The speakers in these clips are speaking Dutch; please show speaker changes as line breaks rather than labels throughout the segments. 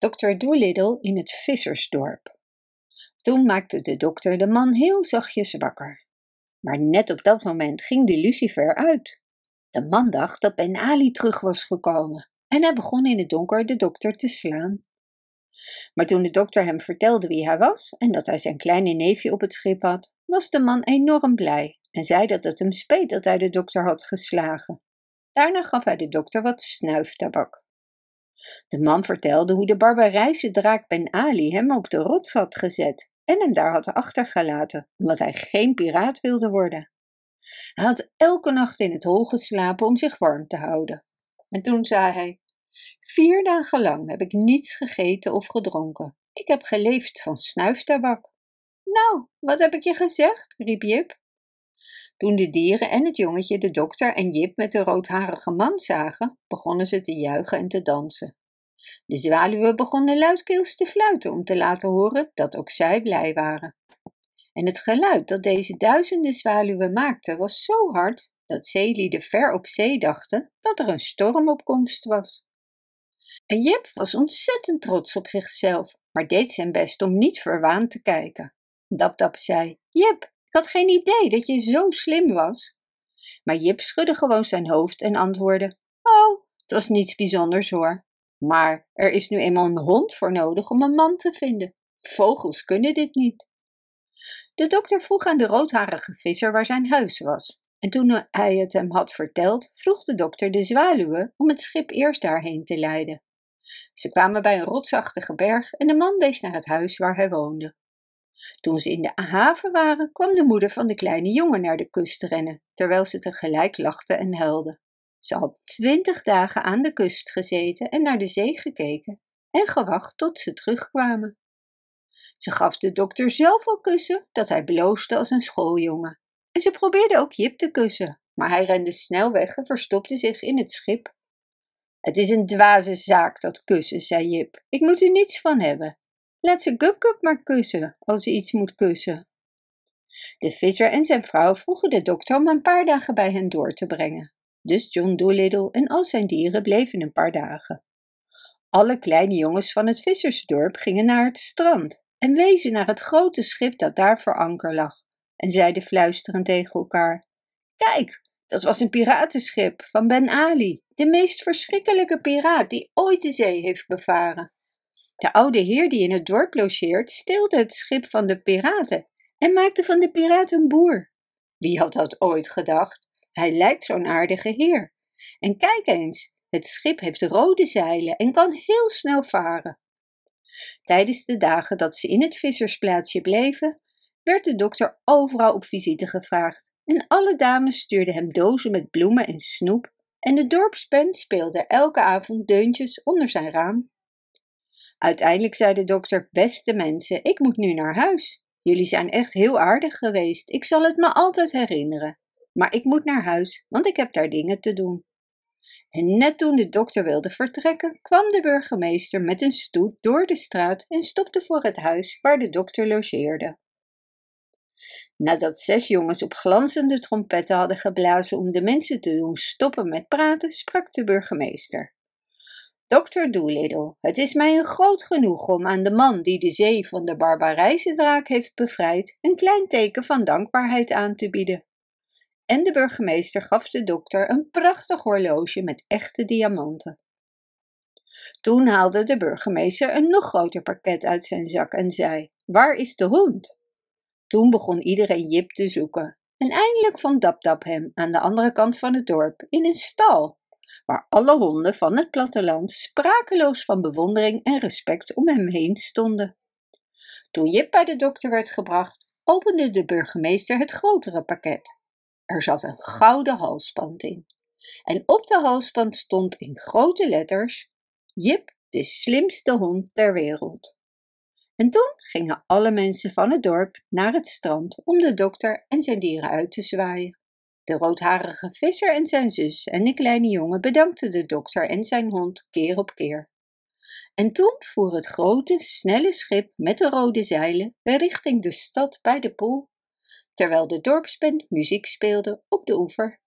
Dr. Doolittle in het vissersdorp. Toen maakte de dokter de man heel zachtjes wakker. Maar net op dat moment ging de lucifer uit. De man dacht dat Ben Ali terug was gekomen en hij begon in het donker de dokter te slaan. Maar toen de dokter hem vertelde wie hij was en dat hij zijn kleine neefje op het schip had, was de man enorm blij en zei dat het hem speet dat hij de dokter had geslagen. Daarna gaf hij de dokter wat snuiftabak. De man vertelde hoe de barbarijse draak Ben Ali hem op de rots had gezet en hem daar had achtergelaten, omdat hij geen piraat wilde worden. Hij had elke nacht in het hol geslapen om zich warm te houden. En toen zei hij: Vier dagen lang heb ik niets gegeten of gedronken. Ik heb geleefd van snuiftabak. Nou, wat heb ik je gezegd? riep Jip. Toen de dieren en het jongetje de dokter en Jip met de roodharige man zagen, begonnen ze te juichen en te dansen. De zwaluwen begonnen luidkeels te fluiten om te laten horen dat ook zij blij waren. En het geluid dat deze duizenden zwaluwen maakten was zo hard dat zeelieden ver op zee dachten dat er een storm op komst was. En Jip was ontzettend trots op zichzelf, maar deed zijn best om niet verwaand te kijken. Dap Dap zei: Jip, ik had geen idee dat je zo slim was. Maar Jip schudde gewoon zijn hoofd en antwoordde: Oh, het was niets bijzonders hoor. Maar er is nu eenmaal een hond voor nodig om een man te vinden. Vogels kunnen dit niet. De dokter vroeg aan de roodharige visser waar zijn huis was. En toen hij het hem had verteld, vroeg de dokter de zwaluwen om het schip eerst daarheen te leiden. Ze kwamen bij een rotsachtige berg en de man wees naar het huis waar hij woonde. Toen ze in de haven waren, kwam de moeder van de kleine jongen naar de kust rennen, terwijl ze tegelijk lachte en huilde. Ze had twintig dagen aan de kust gezeten en naar de zee gekeken en gewacht tot ze terugkwamen. Ze gaf de dokter zoveel kussen dat hij bloosde als een schooljongen. En ze probeerde ook Jip te kussen, maar hij rende snel weg en verstopte zich in het schip. Het is een dwaze zaak, dat kussen, zei Jip. Ik moet er niets van hebben. Laat ze Gup maar kussen, als ze iets moet kussen. De visser en zijn vrouw vroegen de dokter om een paar dagen bij hen door te brengen. Dus John Dolittle en al zijn dieren bleven een paar dagen. Alle kleine jongens van het vissersdorp gingen naar het strand en wezen naar het grote schip dat daar voor anker lag en zeiden fluisterend tegen elkaar: Kijk, dat was een piratenschip van Ben Ali, de meest verschrikkelijke piraat die ooit de zee heeft bevaren. De oude heer die in het dorp logeert, stilde het schip van de piraten en maakte van de piraat een boer. Wie had dat ooit gedacht? Hij lijkt zo'n aardige heer. En kijk eens, het schip heeft rode zeilen en kan heel snel varen. Tijdens de dagen dat ze in het vissersplaatsje bleven, werd de dokter overal op visite gevraagd en alle dames stuurden hem dozen met bloemen en snoep en de dorpsband speelde elke avond deuntjes onder zijn raam. Uiteindelijk zei de dokter: Beste mensen, ik moet nu naar huis. Jullie zijn echt heel aardig geweest. Ik zal het me altijd herinneren. Maar ik moet naar huis, want ik heb daar dingen te doen. En net toen de dokter wilde vertrekken, kwam de burgemeester met een stoet door de straat en stopte voor het huis waar de dokter logeerde. Nadat zes jongens op glanzende trompetten hadden geblazen om de mensen te doen stoppen met praten, sprak de burgemeester. Dokter Doolittle, het is mij een groot genoeg om aan de man die de zee van de barbarijse draak heeft bevrijd een klein teken van dankbaarheid aan te bieden. En de burgemeester gaf de dokter een prachtig horloge met echte diamanten. Toen haalde de burgemeester een nog groter pakket uit zijn zak en zei: Waar is de hond? Toen begon iedereen Jip te zoeken. En eindelijk vond Dap hem aan de andere kant van het dorp, in een stal, waar alle honden van het platteland sprakeloos van bewondering en respect om hem heen stonden. Toen Jip bij de dokter werd gebracht, opende de burgemeester het grotere pakket. Er zat een gouden halsband in. En op de halsband stond in grote letters: Jip, de slimste hond ter wereld. En toen gingen alle mensen van het dorp naar het strand om de dokter en zijn dieren uit te zwaaien. De roodharige visser en zijn zus en de kleine jongen bedankten de dokter en zijn hond keer op keer. En toen voer het grote, snelle schip met de rode zeilen richting de stad bij de poel, terwijl de dorpsband muziek speelde op de oever.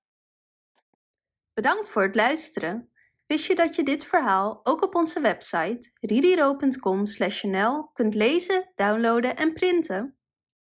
Bedankt voor het luisteren. Wist je dat je dit verhaal ook op onze website ririro.com/nl kunt lezen, downloaden en printen?